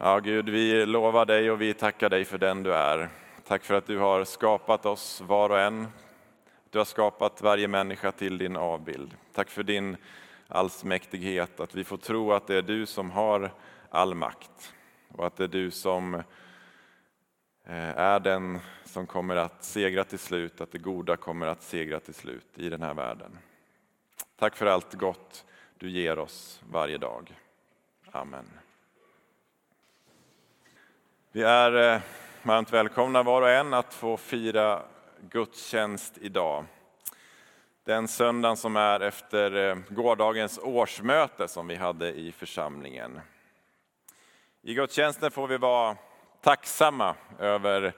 Ja, Gud, vi lovar dig och vi tackar dig för den du är. Tack för att du har skapat oss var och en. Du har skapat varje människa till din avbild. Tack för din allsmäktighet, att vi får tro att det är du som har all makt och att det är du som eh, är den som kommer att segra till slut, att det goda kommer att segra till slut i den här världen. Tack för allt gott du ger oss varje dag. Amen. Vi är eh, varmt välkomna var och en att få fira gudstjänst idag. Den söndagen som är efter eh, gårdagens årsmöte som vi hade i församlingen. I gudstjänsten får vi vara tacksamma över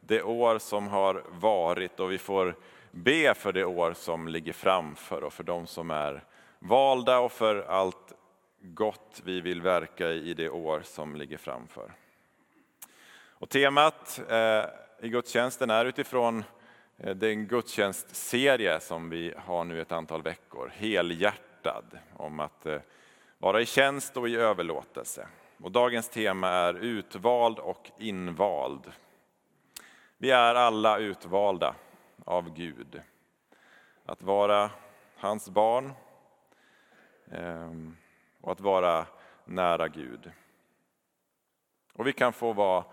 det år som har varit och vi får be för det år som ligger framför och för de som är valda och för allt gott vi vill verka i det år som ligger framför. Och temat eh, i gudstjänsten är utifrån eh, den gudstjänstserie som vi har nu ett antal veckor, helhjärtad, om att eh, vara i tjänst och i överlåtelse. Och dagens tema är utvald och invald. Vi är alla utvalda av Gud. Att vara hans barn ehm, och att vara nära Gud. Och vi kan få vara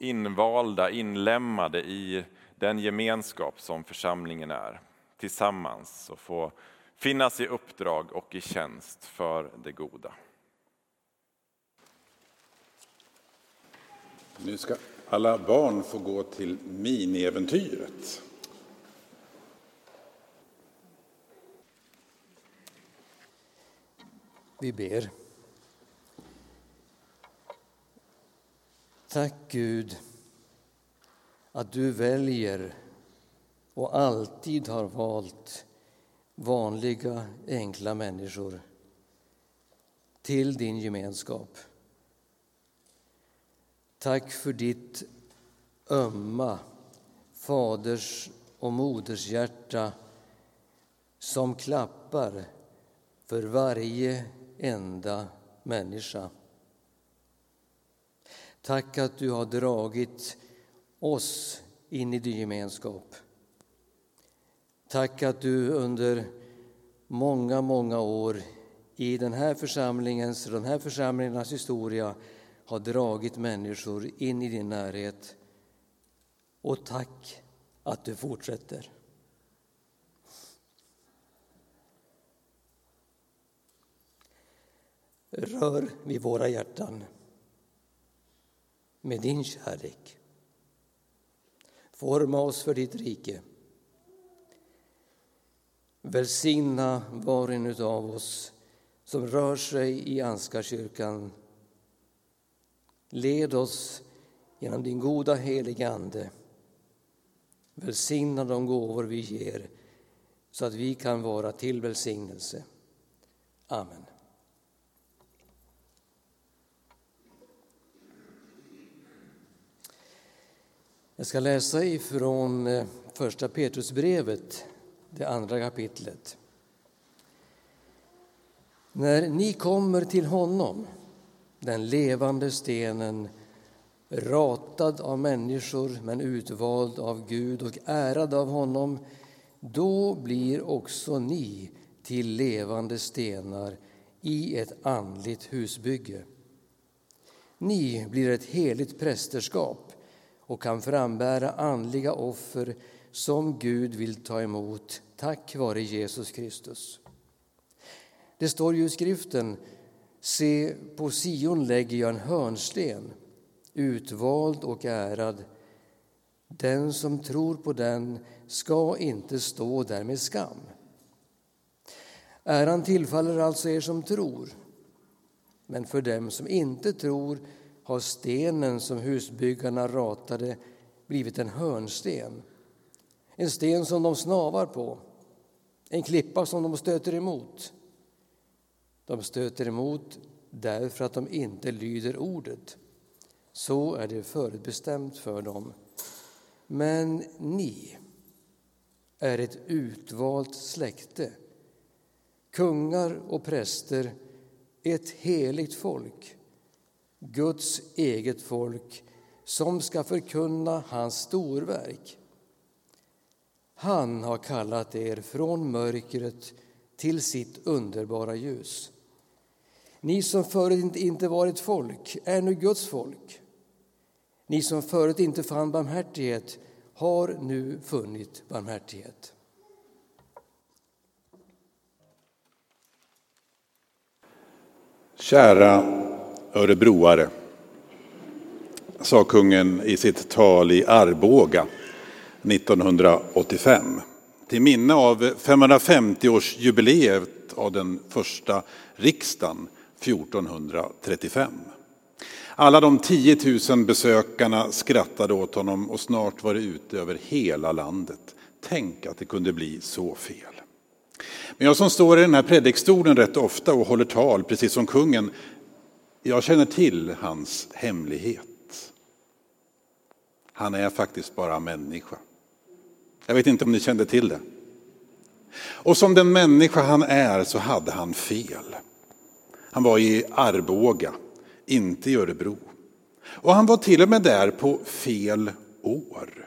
invalda, inlämmade i den gemenskap som församlingen är, tillsammans och få finnas i uppdrag och i tjänst för det goda. Nu ska alla barn få gå till miniäventyret. Vi ber. Tack Gud att du väljer och alltid har valt vanliga, enkla människor till din gemenskap. Tack för ditt ömma faders och modershjärta som klappar för varje enda människa. Tack att du har dragit oss in i din gemenskap. Tack att du under många, många år i den här församlingens, den här församlingarnas historia har dragit människor in i din närhet. Och tack att du fortsätter. Rör vid våra hjärtan med din kärlek. Forma oss för ditt rike. Välsigna var och en av oss som rör sig i Anskarkyrkan. Led oss genom din goda heliga Ande. Välsigna de gåvor vi ger så att vi kan vara till välsignelse. Amen. Jag ska läsa ifrån eh, Första Petrusbrevet, det andra kapitlet. När ni kommer till honom, den levande stenen ratad av människor men utvald av Gud och ärad av honom då blir också ni till levande stenar i ett andligt husbygge. Ni blir ett heligt prästerskap och kan frambära andliga offer som Gud vill ta emot tack vare Jesus Kristus. Det står ju i skriften Se, på Sion lägger jag en hörnsten, utvald och ärad. Den som tror på den ska inte stå där med skam. Äran tillfaller alltså er som tror. Men för dem som inte tror har stenen som husbyggarna ratade blivit en hörnsten. En sten som de snavar på, en klippa som de stöter emot. De stöter emot därför att de inte lyder ordet. Så är det förutbestämt för dem. Men ni är ett utvalt släkte, kungar och präster, ett heligt folk Guds eget folk som ska förkunna hans storverk. Han har kallat er från mörkret till sitt underbara ljus. Ni som förut inte varit folk är nu Guds folk. Ni som förut inte fann barmhärtighet har nu funnit barmhärtighet. Kära örebroare, sa kungen i sitt tal i Arboga 1985 till minne av 550-årsjubileet av den första riksdagen 1435. Alla de 10 000 besökarna skrattade åt honom och snart var det ute över hela landet. Tänk att det kunde bli så fel. Men jag som står i den här predikstolen rätt ofta och håller tal, precis som kungen, jag känner till hans hemlighet. Han är faktiskt bara människa. Jag vet inte om ni kände till det. Och som den människa han är så hade han fel. Han var i Arboga, inte i Örebro. Och han var till och med där på fel år.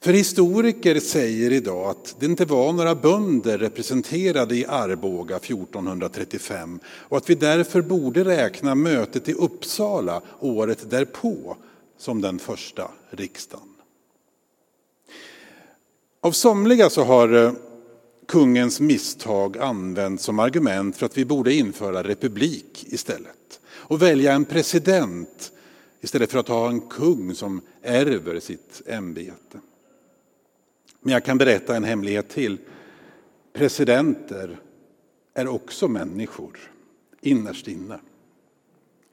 För historiker säger idag att det inte var några bönder representerade i Arboga 1435 och att vi därför borde räkna mötet i Uppsala året därpå som den första riksdagen. Av somliga så har eh, kungens misstag använts som argument för att vi borde införa republik istället och välja en president istället för att ha en kung som ärver sitt ämbete. Men jag kan berätta en hemlighet till. Presidenter är också människor, innerst inne.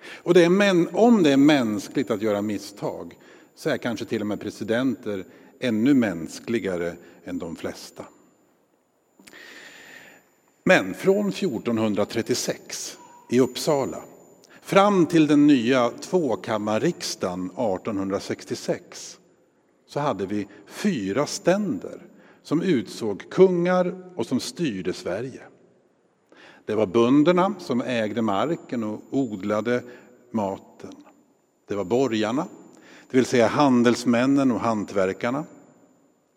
Och det är, om det är mänskligt att göra misstag så är kanske till och med presidenter ännu mänskligare än de flesta. Men från 1436 i Uppsala fram till den nya tvåkammarriksdagen 1866 så hade vi fyra ständer som utsåg kungar och som styrde Sverige. Det var bönderna som ägde marken och odlade maten. Det var borgarna, det vill säga handelsmännen och hantverkarna.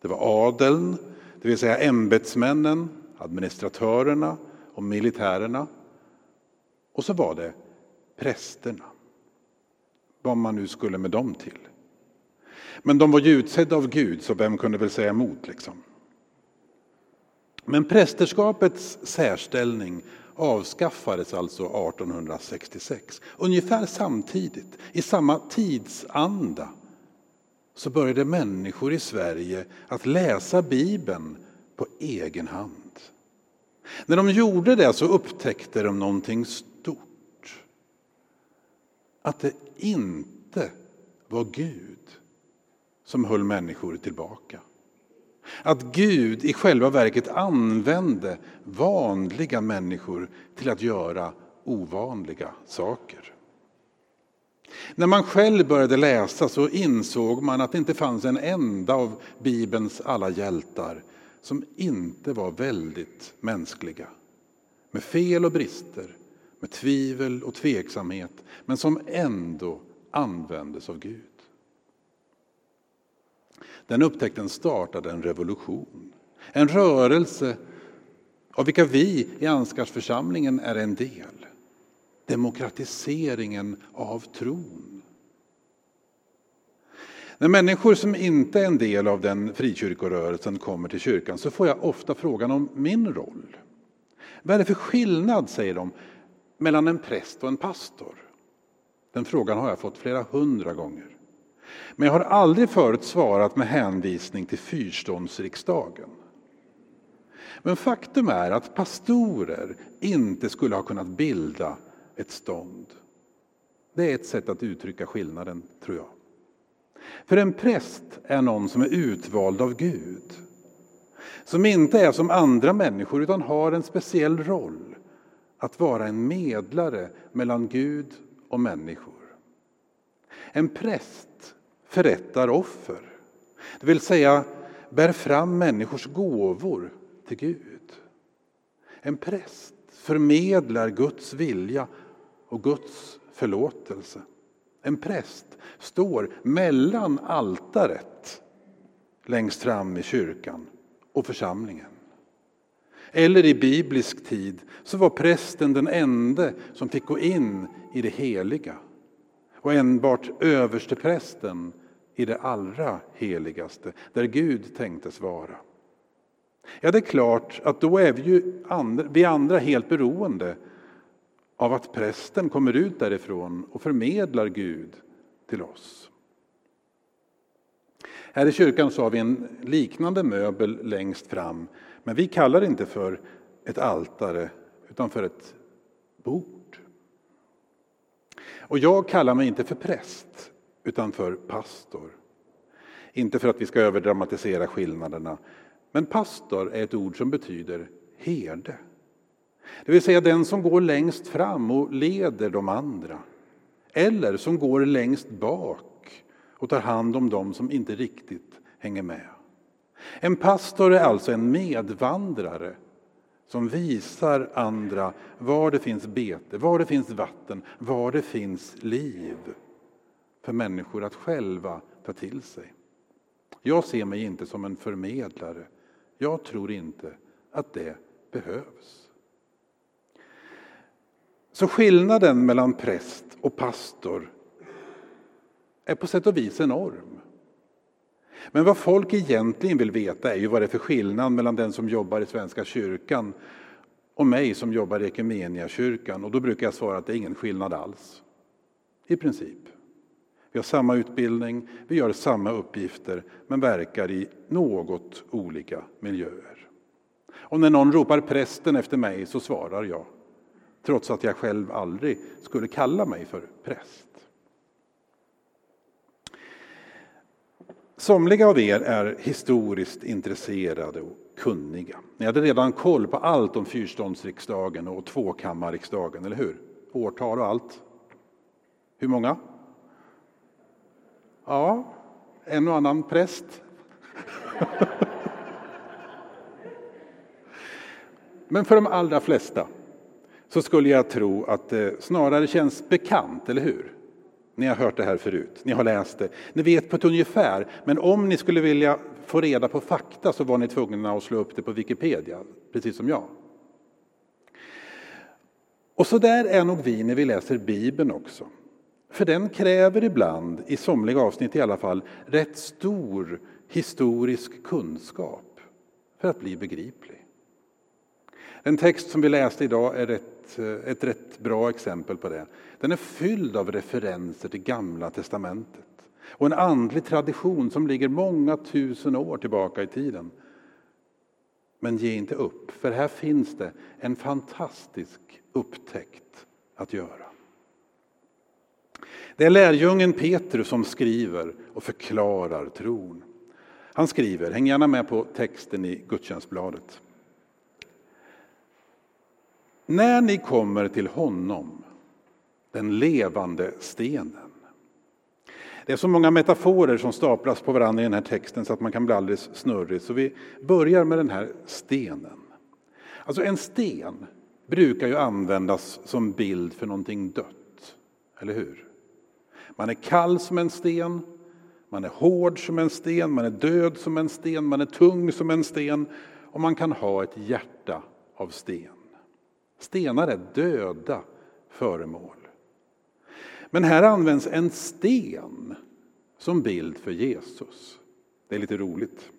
Det var adeln, det vill säga ämbetsmännen, administratörerna och militärerna. Och så var det prästerna. Vad man nu skulle med dem till. Men de var ju utsedda av Gud, så vem kunde väl säga emot? Liksom? Men prästerskapets särställning avskaffades alltså 1866. Ungefär samtidigt, i samma tidsanda, så började människor i Sverige att läsa Bibeln på egen hand. När de gjorde det så upptäckte de någonting stort. Att det inte var Gud som höll människor tillbaka. Att Gud i själva verket använde vanliga människor till att göra ovanliga saker. När man själv började läsa så insåg man att det inte fanns en enda av Bibelns alla hjältar som inte var väldigt mänskliga. Med fel och brister, med tvivel och tveksamhet, men som ändå användes av Gud. Den upptäckten startade en revolution. En rörelse av vilka vi i Ansgarsförsamlingen är en del. Demokratiseringen av tron. När människor som inte är en del av den frikyrkorörelsen kommer till kyrkan så får jag ofta frågan om min roll. Vad är det för skillnad, säger de, mellan en präst och en pastor? Den frågan har jag fått flera hundra gånger. Men jag har aldrig förut svarat med hänvisning till fyrståndsriksdagen. Men faktum är att pastorer inte skulle ha kunnat bilda ett stånd. Det är ett sätt att uttrycka skillnaden, tror jag. För en präst är någon som är utvald av Gud. Som inte är som andra människor utan har en speciell roll. Att vara en medlare mellan Gud och människor. En präst förrättar offer. Det vill säga bär fram människors gåvor till Gud. En präst förmedlar Guds vilja och Guds förlåtelse. En präst står mellan altaret längst fram i kyrkan och församlingen. Eller i biblisk tid så var prästen den enda som fick gå in i det heliga och enbart översteprästen i det allra heligaste, där Gud tänktes vara. Ja, det är klart att då är vi ju andra, vi andra helt beroende av att prästen kommer ut därifrån och förmedlar Gud till oss. Här i kyrkan så har vi en liknande möbel längst fram, men vi kallar det inte för ett altare utan för ett bord. Och jag kallar mig inte för präst utan för pastor. Inte för att vi ska överdramatisera skillnaderna, men pastor är ett ord som betyder herde. Det vill säga den som går längst fram och leder de andra. Eller som går längst bak och tar hand om dem som inte riktigt hänger med. En pastor är alltså en medvandrare som visar andra var det finns bete, var det finns vatten, var det finns liv för människor att själva ta till sig. Jag ser mig inte som en förmedlare. Jag tror inte att det behövs. Så skillnaden mellan präst och pastor är på sätt och vis enorm. Men vad folk egentligen vill veta är ju vad det är för skillnad mellan den som jobbar i Svenska kyrkan och mig som jobbar i kyrkan. Och då brukar jag svara att det är ingen skillnad alls. I princip. Vi har samma utbildning, vi gör samma uppgifter men verkar i något olika miljöer. Och när någon ropar prästen efter mig så svarar jag trots att jag själv aldrig skulle kalla mig för präst. Somliga av er är historiskt intresserade och kunniga. Ni hade redan koll på allt om fyrståndsriksdagen och tvåkammarriksdagen, eller hur? Årtal och allt. Hur många? Ja, en och annan präst. Men för de allra flesta så skulle jag tro att det snarare känns bekant, eller hur? Ni har hört det här förut, ni har läst det, ni vet på ett ungefär. Men om ni skulle vilja få reda på fakta så var ni tvungna att slå upp det på Wikipedia, precis som jag. Och så där är nog vi när vi läser Bibeln också. För den kräver ibland, i somliga avsnitt i alla fall, rätt stor historisk kunskap för att bli begriplig. Den text som vi läste idag är ett, eh, ett rätt bra exempel på det. Den är fylld av referenser till Gamla testamentet och en andlig tradition som ligger många tusen år tillbaka i tiden. Men ge inte upp, för här finns det en fantastisk upptäckt att göra. Det är lärjungen Petrus som skriver och förklarar tron. Han skriver, häng gärna med på texten i gudstjänstbladet. När ni kommer till honom, den levande stenen. Det är så många metaforer som staplas på varandra i den här texten så att man kan bli alldeles snurrig. Så vi börjar med den här stenen. Alltså en sten brukar ju användas som bild för någonting dött, eller hur? Man är kall som en sten, man är hård som en sten, man är död som en sten, man är tung som en sten och man kan ha ett hjärta av sten. Stenar är döda föremål. Men här används en sten som bild för Jesus. Det är lite roligt.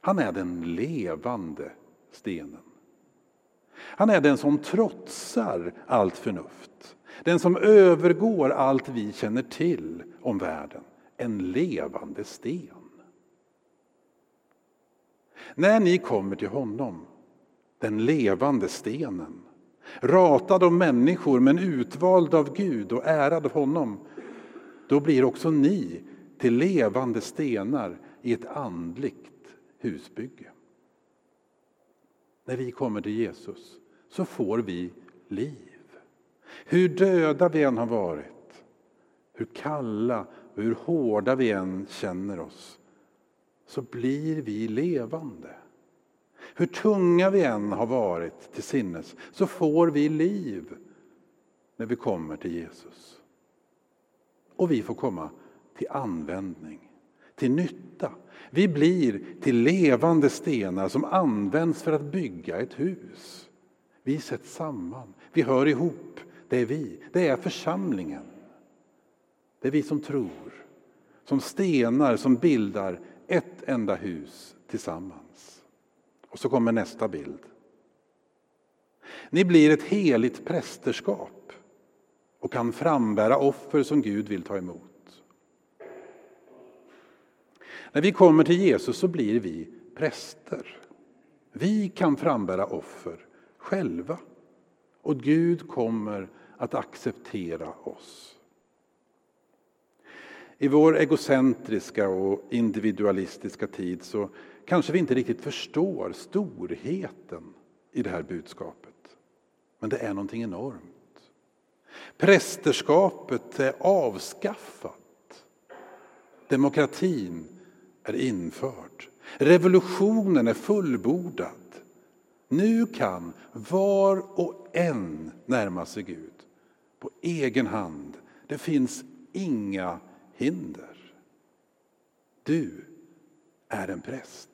Han är den levande stenen. Han är den som trotsar allt förnuft. Den som övergår allt vi känner till om världen. En levande sten. När ni kommer till honom, den levande stenen, ratad av människor men utvald av Gud och ärad av honom, då blir också ni till levande stenar i ett andligt husbygge. När vi kommer till Jesus så får vi liv. Hur döda vi än har varit, hur kalla och hur hårda vi än känner oss, så blir vi levande. Hur tunga vi än har varit till sinnes, så får vi liv. när vi kommer till Jesus. Och vi får komma till användning, till nytta. Vi blir till levande stenar som används för att bygga ett hus. Vi sätts samman, vi hör ihop. Det är vi, det är församlingen. Det är vi som tror, som stenar som bildar ett enda hus tillsammans. Och så kommer nästa bild. Ni blir ett heligt prästerskap och kan frambära offer som Gud vill ta emot. När vi kommer till Jesus så blir vi präster. Vi kan frambära offer själva och Gud kommer att acceptera oss. I vår egocentriska och individualistiska tid så kanske vi inte riktigt förstår storheten i det här budskapet. Men det är någonting enormt. Prästerskapet är avskaffat. Demokratin är införd. Revolutionen är fullbordad. Nu kan var och en närma sig Gud på egen hand. Det finns inga hinder. Du är en präst.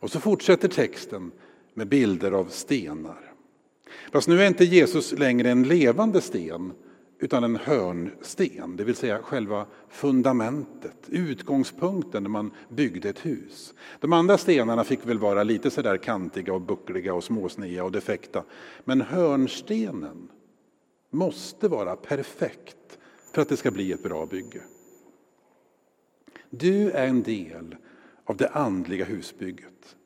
Och så fortsätter texten med bilder av stenar. Fast nu är inte Jesus längre en levande sten utan en hörnsten, det vill säga själva fundamentet, utgångspunkten när man byggde ett hus. De andra stenarna fick väl vara lite sådär kantiga och buckliga och småsniga och defekta. Men hörnstenen måste vara perfekt för att det ska bli ett bra bygge. Du är en del av det andliga husbygget.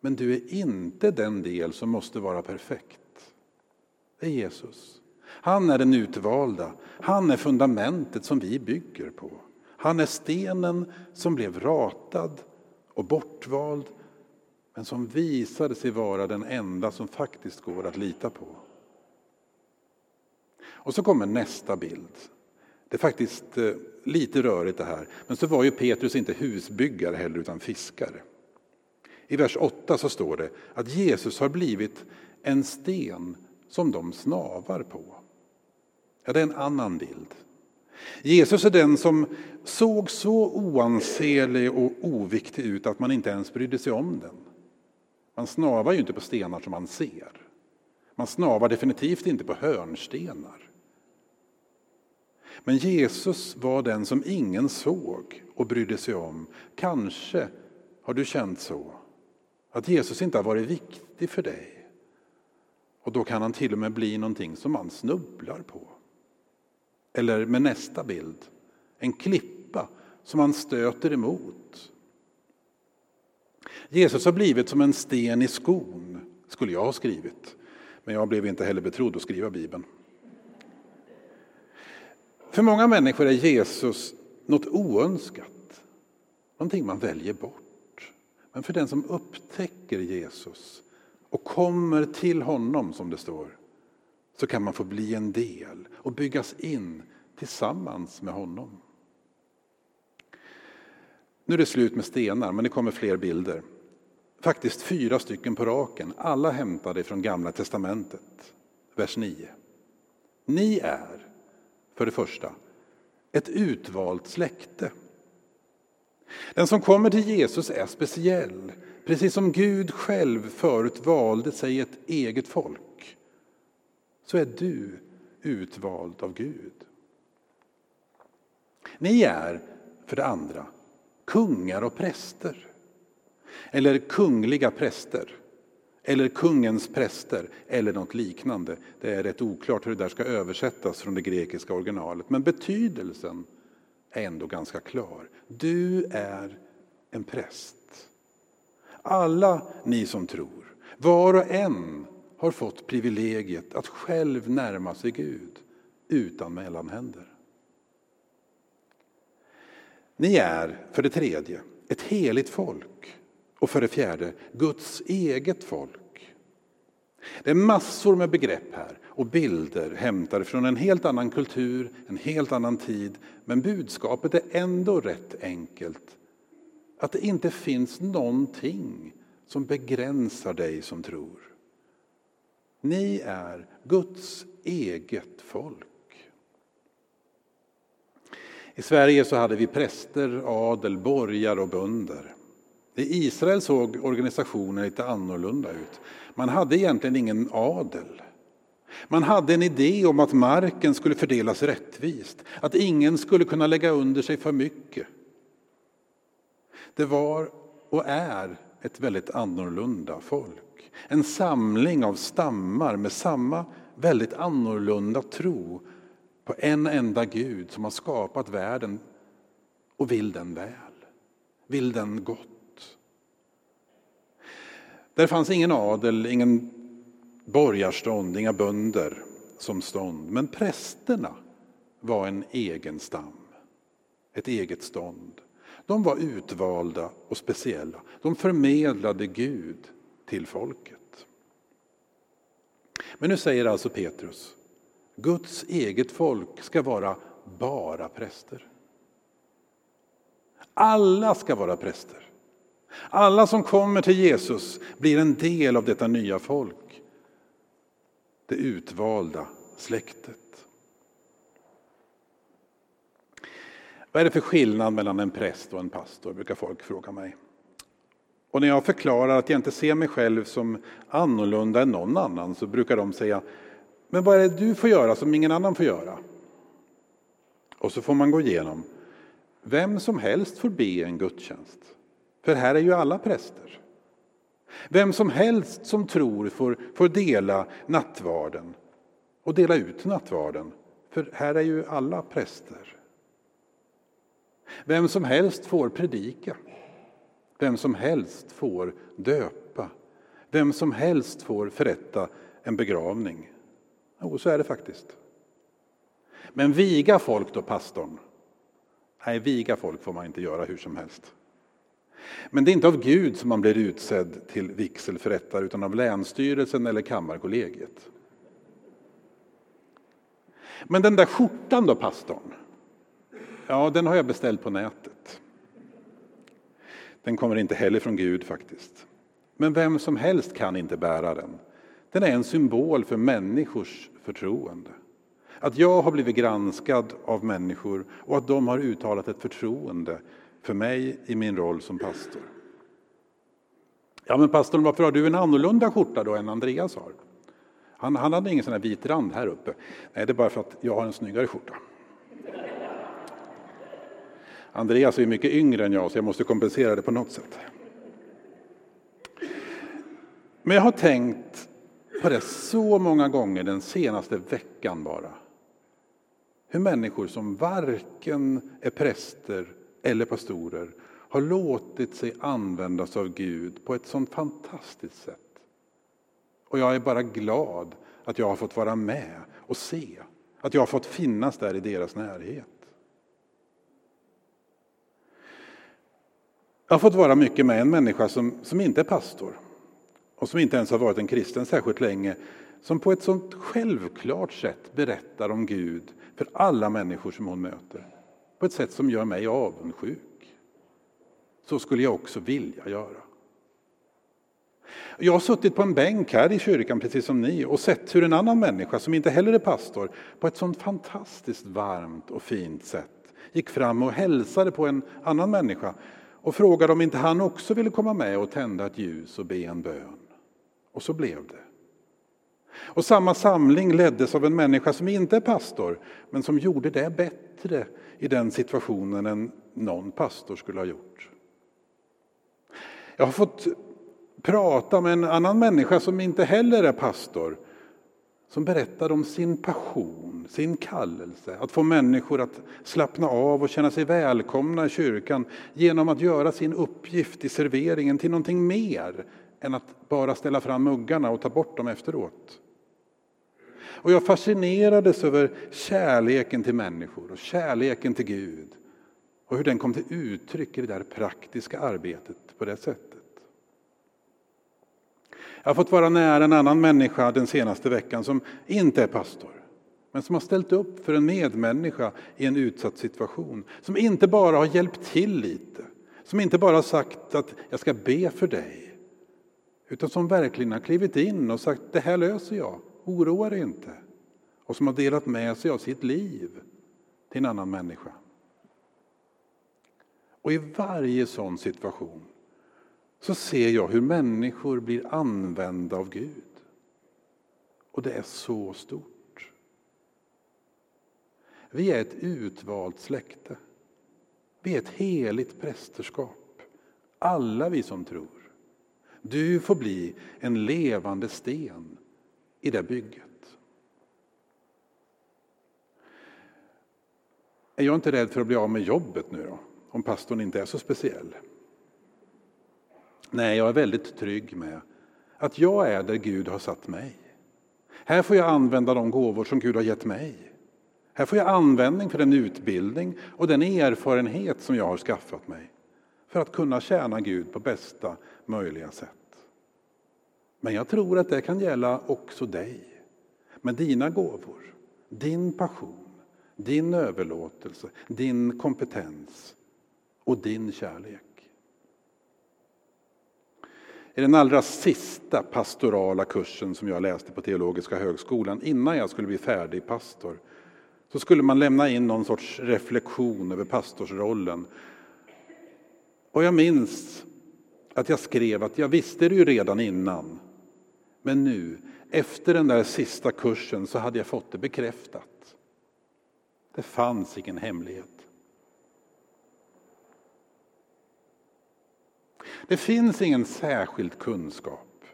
Men du är inte den del som måste vara perfekt. Det är Jesus. Han är den utvalda. Han är fundamentet som vi bygger på. Han är stenen som blev ratad och bortvald men som visade sig vara den enda som faktiskt går att lita på. Och så kommer nästa bild. Det är faktiskt eh, lite rörigt det här. Men så var ju Petrus inte husbyggare heller utan fiskare. I vers 8 så står det att Jesus har blivit en sten som de snavar på. Ja, det är en annan bild. Jesus är den som såg så oansenlig och oviktig ut att man inte ens brydde sig om den. Man snavar ju inte på stenar som man ser. Man snavar definitivt inte på hörnstenar. Men Jesus var den som ingen såg och brydde sig om. Kanske har du känt så. Att Jesus inte har varit viktig för dig. Och då kan han till och med bli någonting som man snubblar på. Eller med nästa bild, en klippa som man stöter emot. Jesus har blivit som en sten i skon, skulle jag ha skrivit. Men jag blev inte heller betrodd att skriva Bibeln. För många människor är Jesus något oönskat, någonting man väljer bort. Men för den som upptäcker Jesus och kommer till honom, som det står, så kan man få bli en del och byggas in tillsammans med honom. Nu är det slut med stenar, men det kommer fler bilder. Faktiskt fyra stycken på raken, alla hämtade från Gamla testamentet. Vers 9. Ni är, för det första, ett utvalt släkte den som kommer till Jesus är speciell, precis som Gud själv förut valde sig ett eget folk. Så är du utvald av Gud. Ni är, för det andra, kungar och präster. Eller kungliga präster. Eller kungens präster, eller något liknande. Det är rätt oklart hur det där ska översättas från det grekiska originalet. Men betydelsen är ändå ganska klar. Du är en präst. Alla ni som tror, var och en har fått privilegiet att själv närma sig Gud utan mellanhänder. Ni är, för det tredje, ett heligt folk och för det fjärde, Guds eget folk. Det är massor med begrepp här och bilder hämtade från en helt annan kultur, en helt annan tid. Men budskapet är ändå rätt enkelt. Att det inte finns någonting som begränsar dig som tror. Ni är Guds eget folk. I Sverige så hade vi präster, adel, borgar och bönder. I Israel såg organisationen lite annorlunda ut. Man hade egentligen ingen adel. Man hade en idé om att marken skulle fördelas rättvist, att ingen skulle kunna lägga under sig för mycket. Det var och är ett väldigt annorlunda folk. En samling av stammar med samma väldigt annorlunda tro på en enda Gud som har skapat världen och vill den väl, vill den gott. Där fanns ingen adel, ingen borgarstånd, inga bönder som stånd. Men prästerna var en egen stam, ett eget stånd. De var utvalda och speciella. De förmedlade Gud till folket. Men nu säger alltså Petrus, Guds eget folk ska vara bara präster. Alla ska vara präster. Alla som kommer till Jesus blir en del av detta nya folk. Det utvalda släktet. Vad är det för skillnad mellan en präst och en pastor, brukar folk fråga mig. Och när jag förklarar att jag inte ser mig själv som annorlunda än någon annan så brukar de säga, men vad är det du får göra som ingen annan får göra? Och så får man gå igenom, vem som helst får be en gudstjänst. För här är ju alla präster. Vem som helst som tror får, får dela nattvarden och dela ut nattvarden. För här är ju alla präster. Vem som helst får predika. Vem som helst får döpa. Vem som helst får förrätta en begravning. Jo, så är det faktiskt. Men viga folk då, pastorn? Nej, viga folk får man inte göra hur som helst. Men det är inte av Gud som man blir utsedd till vigselförrättare utan av Länsstyrelsen eller Kammarkollegiet. Men den där skjortan då, pastorn? Ja, den har jag beställt på nätet. Den kommer inte heller från Gud faktiskt. Men vem som helst kan inte bära den. Den är en symbol för människors förtroende. Att jag har blivit granskad av människor och att de har uttalat ett förtroende för mig i min roll som pastor. Ja, men pastorn, varför har du en annorlunda skjorta då än Andreas har? Han, han hade ingen sån här vit rand här uppe. Nej, det är bara för att jag har en snyggare skjorta. Andreas är mycket yngre än jag, så jag måste kompensera det på något sätt. Men jag har tänkt på det så många gånger den senaste veckan bara. Hur människor som varken är präster eller pastorer har låtit sig användas av Gud på ett sånt fantastiskt sätt. Och jag är bara glad att jag har fått vara med och se, att jag har fått finnas där i deras närhet. Jag har fått vara mycket med en människa som, som inte är pastor och som inte ens har varit en kristen särskilt länge, som på ett sånt självklart sätt berättar om Gud för alla människor som hon möter. På ett sätt som gör mig avundsjuk. Så skulle jag också vilja göra. Jag har suttit på en bänk här i kyrkan, precis som ni, och sett hur en annan människa, som inte heller är pastor, på ett sånt fantastiskt varmt och fint sätt gick fram och hälsade på en annan människa och frågade om inte han också ville komma med och tända ett ljus och be en bön. Och så blev det. Och samma samling leddes av en människa som inte är pastor, men som gjorde det bättre i den situationen än någon pastor skulle ha gjort. Jag har fått prata med en annan människa som inte heller är pastor, som berättar om sin passion, sin kallelse, att få människor att slappna av och känna sig välkomna i kyrkan genom att göra sin uppgift i serveringen till någonting mer än att bara ställa fram muggarna och ta bort dem efteråt. Och jag fascinerades över kärleken till människor och kärleken till Gud och hur den kom till uttryck i det där praktiska arbetet på det sättet. Jag har fått vara nära en annan människa den senaste veckan som inte är pastor men som har ställt upp för en medmänniska i en utsatt situation. Som inte bara har hjälpt till lite, som inte bara sagt att jag ska be för dig Utan som verkligen har klivit in och sagt det här löser jag, oroa dig inte. Och som har delat med sig av sitt liv till en annan människa. Och i varje sån situation så ser jag hur människor blir använda av Gud. Och det är så stort. Vi är ett utvalt släkte. Vi är ett heligt prästerskap. Alla vi som tror. Du får bli en levande sten i det bygget. Är jag inte rädd för att bli av med jobbet nu då? Om pastorn inte är så speciell? Nej, jag är väldigt trygg med att jag är där Gud har satt mig. Här får jag använda de gåvor som Gud har gett mig. Här får jag användning för den utbildning och den erfarenhet som jag har skaffat mig för att kunna tjäna Gud på bästa möjliga sätt. Men jag tror att det kan gälla också dig med dina gåvor, din passion, din överlåtelse, din kompetens och din kärlek. I den allra sista pastorala kursen som jag läste på Teologiska högskolan innan jag skulle bli färdig pastor så skulle man lämna in någon sorts reflektion över pastorsrollen. Och jag minns att jag skrev att jag visste det ju redan innan. Men nu, efter den där sista kursen, så hade jag fått det bekräftat. Det fanns ingen hemlighet. Det finns ingen särskild kunskap,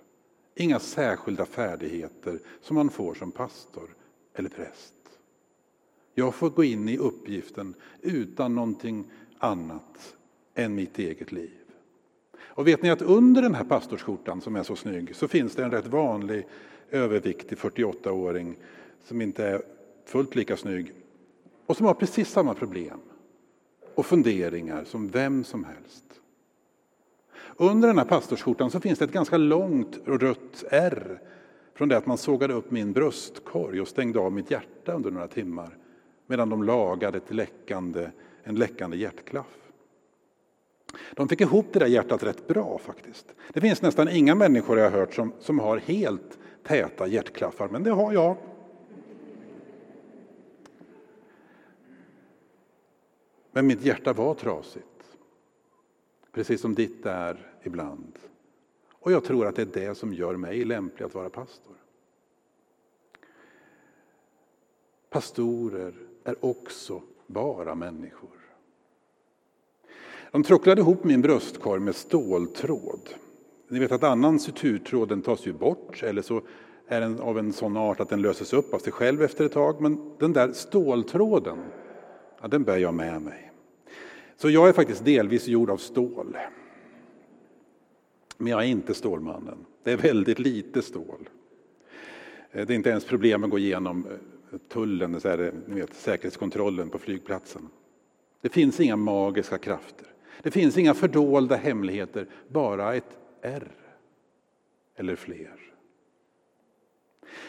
inga särskilda färdigheter som man får som pastor eller präst. Jag får gå in i uppgiften utan någonting annat än mitt eget liv. Och vet ni att under den här pastorsskjortan som är så snygg så finns det en rätt vanlig överviktig 48-åring som inte är fullt lika snygg och som har precis samma problem och funderingar som vem som helst. Under den här pastorsskjortan så finns det ett ganska långt rött R från det att man sågade upp min bröstkorg och stängde av mitt hjärta under några timmar medan de lagade ett läckande, en läckande hjärtklaff. De fick ihop det där hjärtat rätt bra faktiskt. Det finns nästan inga människor jag har hört som, som har helt täta hjärtklaffar, men det har jag. Men mitt hjärta var trasigt. Precis som ditt är ibland. Och jag tror att det är det som gör mig lämplig att vara pastor. Pastorer är också bara människor. De tråcklade ihop min bröstkorg med ståltråd. Ni vet att annan suturtråd den tas ju bort eller så är den av en sån art att den löses upp av sig själv efter ett tag. Men den där ståltråden, ja, den bär jag med mig. Så jag är faktiskt delvis gjord av stål. Men jag är inte Stålmannen. Det är väldigt lite stål. Eh, det är inte ens problem att gå igenom eh, tullen, så här, eh, ni vet, säkerhetskontrollen på flygplatsen. Det finns inga magiska krafter. Det finns inga fördolda hemligheter, bara ett R. Eller fler.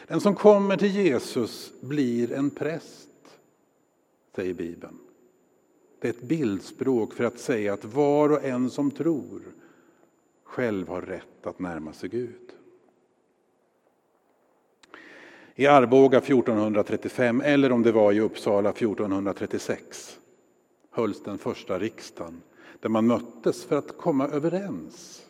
Den som kommer till Jesus blir en präst, säger Bibeln. Det är ett bildspråk för att säga att var och en som tror själv har rätt att närma sig Gud. I Arboga 1435, eller om det var i Uppsala 1436, hölls den första riksdagen där man möttes för att komma överens.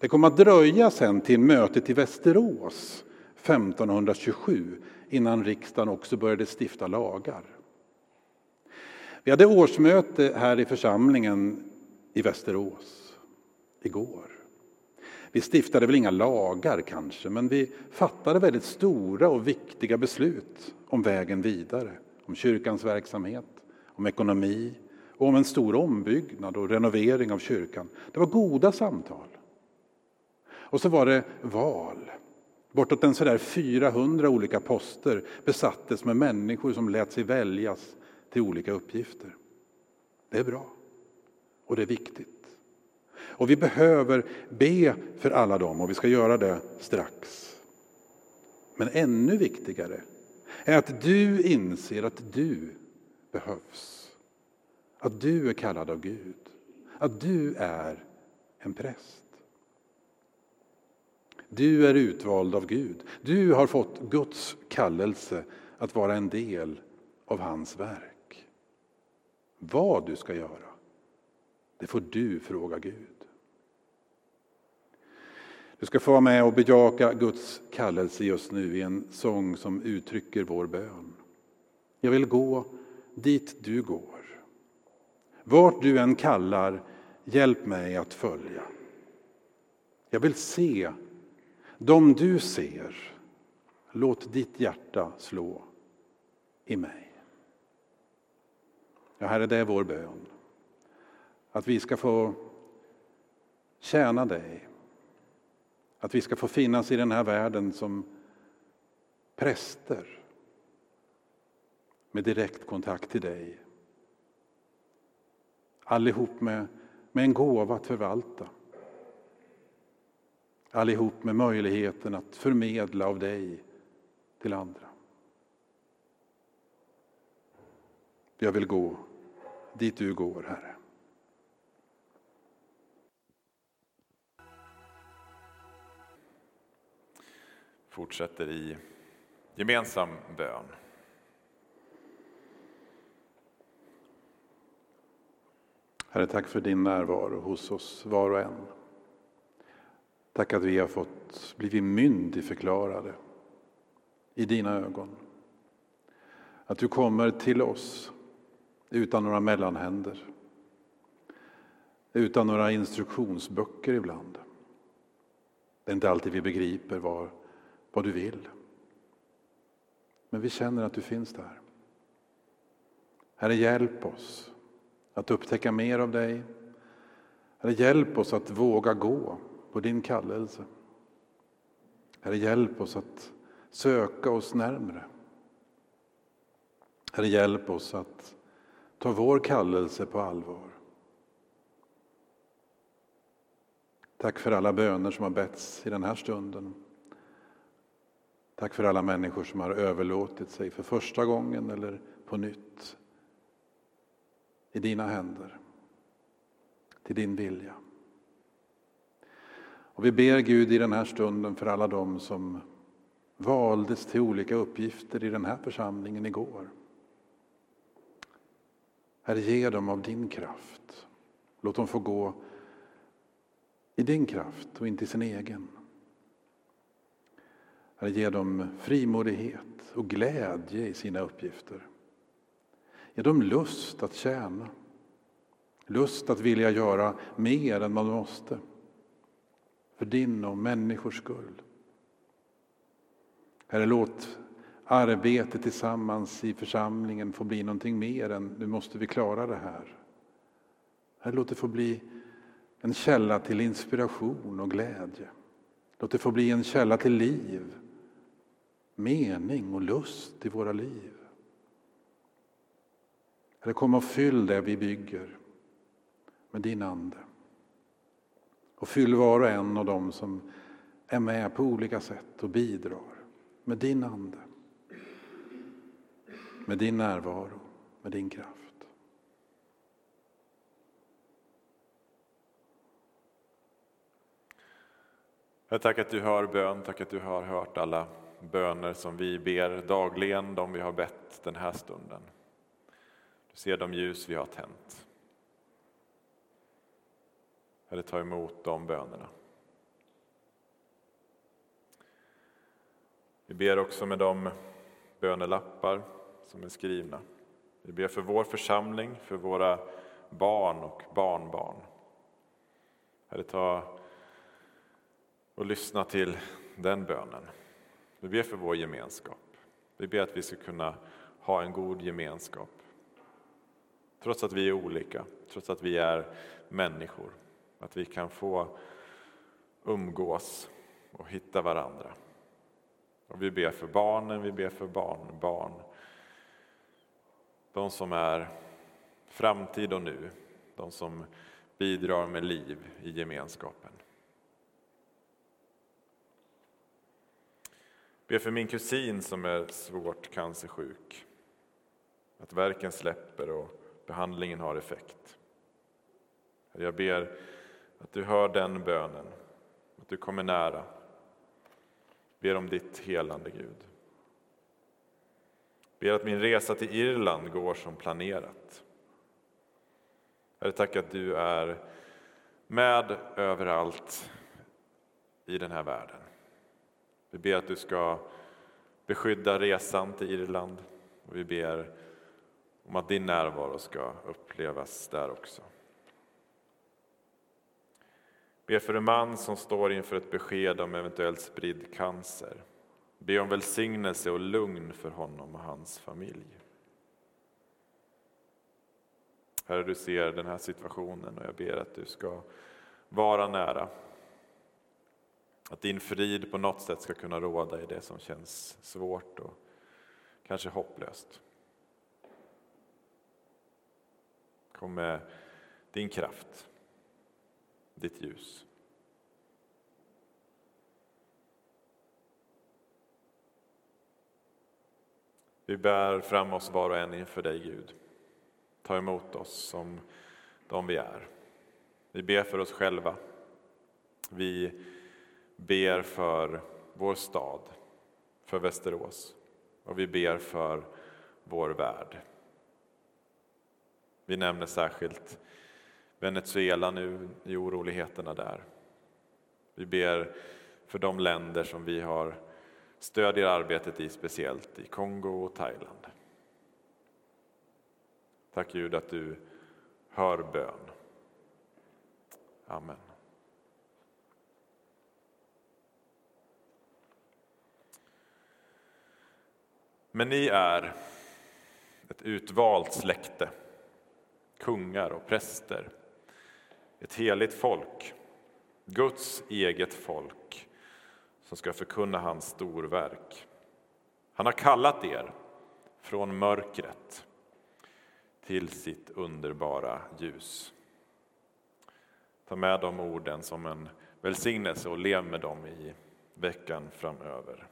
Det kom att dröja sen till mötet i Västerås 1527 innan riksdagen också började stifta lagar. Vi hade årsmöte här i församlingen i Västerås igår. Vi stiftade väl inga lagar kanske, men vi fattade väldigt stora och viktiga beslut om vägen vidare, om kyrkans verksamhet, om ekonomi och om en stor ombyggnad och renovering av kyrkan. Det var goda samtal. Och så var det val. Bortåt en sådär 400 olika poster besattes med människor som lät sig väljas till olika uppgifter. Det är bra och det är viktigt. Och vi behöver be för alla dem och vi ska göra det strax. Men ännu viktigare är att du inser att du behövs. Att du är kallad av Gud. Att du är en präst. Du är utvald av Gud. Du har fått Guds kallelse att vara en del av hans verk. Vad du ska göra, det får du fråga Gud. Du ska få vara med och bejaka Guds kallelse just nu i en sång som uttrycker vår bön. Jag vill gå dit du går. Vart du än kallar, hjälp mig att följa. Jag vill se dem du ser. Låt ditt hjärta slå i mig. Ja, Herre, det är vår bön. Att vi ska få tjäna dig. Att vi ska få finnas i den här världen som präster med direkt kontakt till dig. Allihop med, med en gåva att förvalta. Allihop med möjligheten att förmedla av dig till andra. Jag vill gå dit du går, Herre. Fortsätter i gemensam bön. Herre, tack för din närvaro hos oss var och en. Tack att vi har fått blivit myndigförklarade i dina ögon. Att du kommer till oss utan några mellanhänder. Utan några instruktionsböcker ibland. Det är inte alltid vi begriper vad, vad du vill. Men vi känner att du finns där. Herre, hjälp oss att upptäcka mer av dig. Herre, hjälp oss att våga gå på din kallelse. Herre, hjälp oss att söka oss närmre. Herre, hjälp oss att ta vår kallelse på allvar. Tack för alla böner som har betts i den här stunden. Tack för alla människor som har överlåtit sig för första gången eller på nytt i dina händer, till din vilja. Och vi ber Gud i den här stunden för alla dem som valdes till olika uppgifter i den här församlingen igår. Herre, ge dem av din kraft. Låt dem få gå i din kraft och inte i sin egen. Herre, ge dem frimodighet och glädje i sina uppgifter. Är dem lust att tjäna. Lust att vilja göra mer än man måste. För din och människors skull. Herre, låt arbetet tillsammans i församlingen få bli någonting mer än nu måste vi klara det här. Herre, låt det få bli en källa till inspiration och glädje. Låt det få bli en källa till liv, mening och lust i våra liv. Eller kom och fyll det vi bygger med din Ande. Och fyll var och en av dem som är med på olika sätt och bidrar med din Ande. Med din närvaro, med din kraft. Jag tack att du hör bön, tack att du har hört alla böner som vi ber dagligen, de vi har bett den här stunden. Du ser de ljus vi har tänt. Herre, ta emot de bönerna. Vi ber också med de bönelappar som är skrivna. Vi ber för vår församling, för våra barn och barnbarn. Herre, ta och lyssna till den bönen. Vi ber för vår gemenskap. Vi ber att vi ska kunna ha en god gemenskap. Trots att vi är olika, trots att vi är människor. Att vi kan få umgås och hitta varandra. Och vi ber för barnen, vi ber för barnbarn. De som är framtid och nu, de som bidrar med liv i gemenskapen. Be för min kusin som är svårt cancersjuk. Att verken släpper och behandlingen har effekt. Jag ber att du hör den bönen, att du kommer nära, Ber om ditt helande Gud. Ber att min resa till Irland går som planerat. Herre, tack att du är med överallt i den här världen. Vi ber att du ska beskydda resan till Irland och vi ber om att din närvaro ska upplevas där också. Be för en man som står inför ett besked om eventuellt spridd cancer. Be om välsignelse och lugn för honom och hans familj. Herre, du ser den här situationen och jag ber att du ska vara nära. Att din frid på något sätt ska kunna råda i det som känns svårt och kanske hopplöst. Kom med din kraft, ditt ljus. Vi bär fram oss var och en inför dig, Gud. Ta emot oss som de vi är. Vi ber för oss själva. Vi ber för vår stad, för Västerås och vi ber för vår värld. Vi nämner särskilt Venezuela nu i oroligheterna där. Vi ber för de länder som vi har stödjer arbetet i, speciellt i Kongo och Thailand. Tack Gud att du hör bön. Amen. Men ni är ett utvalt släkte, kungar och präster, ett heligt folk, Guds eget folk som ska förkunna hans storverk. Han har kallat er från mörkret till sitt underbara ljus. Ta med de orden som en välsignelse och lev med dem i veckan framöver.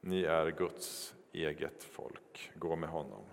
Ni är Guds eget folk. Gå med honom.